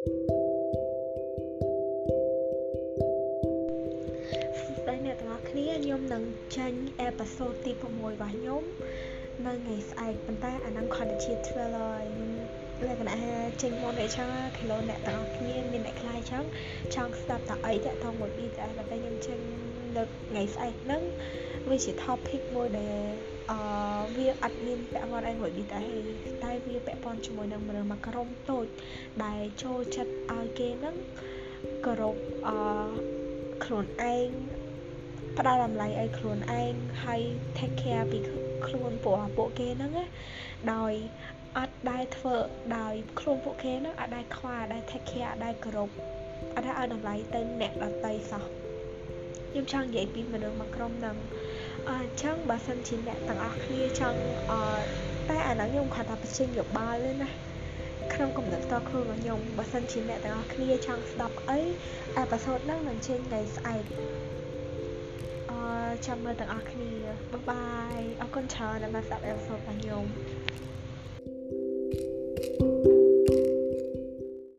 ស្ដីអ្នកទាំងអស់គ្នាខ្ញុំនឹងចេញអេផ isode ទី6របស់ខ្ញុំនៅថ្ងៃស្អែកប៉ុន្តែអាហ្នឹងគ្រាន់តែជា trailer ហើយខ្ញុំលក្ខណៈថាចេញមកនេះចឹងគីឡូអ្នកទាំងអស់គ្នាមានអ្នកខ្លាចចឹងចង់ស្ដាប់តអីតាក់ទងមួយ BTS តែខ្ញុំចេញនៅថ្ងៃស្អែកហ្នឹងវាជា topic មួយដែលអឺ វាអត់មានពាក់ព័ន្ធអីមួយ BTS ទេតែវាពាក់ព័ន្ធជាមួយនឹងមនុស្សមួយក្រុមតូចដែលចូលចិត្តឲ្យគេហ្នឹងគោរពអឺខ្លួនឯងផ្ដល់តម្លៃឲ្យខ្លួនឯងហើយ take care ពីខ្លួនព្រោះពួកគេហ្នឹងណាដោយអត់ដែលធ្វើដោយខ្លួនពួកគេហ្នឹងអត់ដែលខ្វល់អត់ដែល take care អត់ដែលគោរពអត់ដែលឲ្យតម្លៃទៅអ្នកដទៃសោះខ្ញុំចង់និយាយពីមនុស្សមួយក្រុមហ្នឹង អញ្ចឹងបើសិនជាអ្នកទាំងអស់គ្នាចង់អតែអាហ្នឹងខ្ញុំគាត់ថាបញ្ចេញយោបល់ទេណាក្នុងកំណត់តខ្លួនរបស់ខ្ញុំបើសិនជាអ្នកទាំងអស់គ្នាចង់ស្ដាប់អីអេផ isode ហ្នឹងនឹងចេញថ្ងៃស្អែកចាំមើលទាំងអស់គ្នាបាយបាយអរគុណច្រើនដែលបានស្ដាប់អេផ isode របស់ខ្ញុំ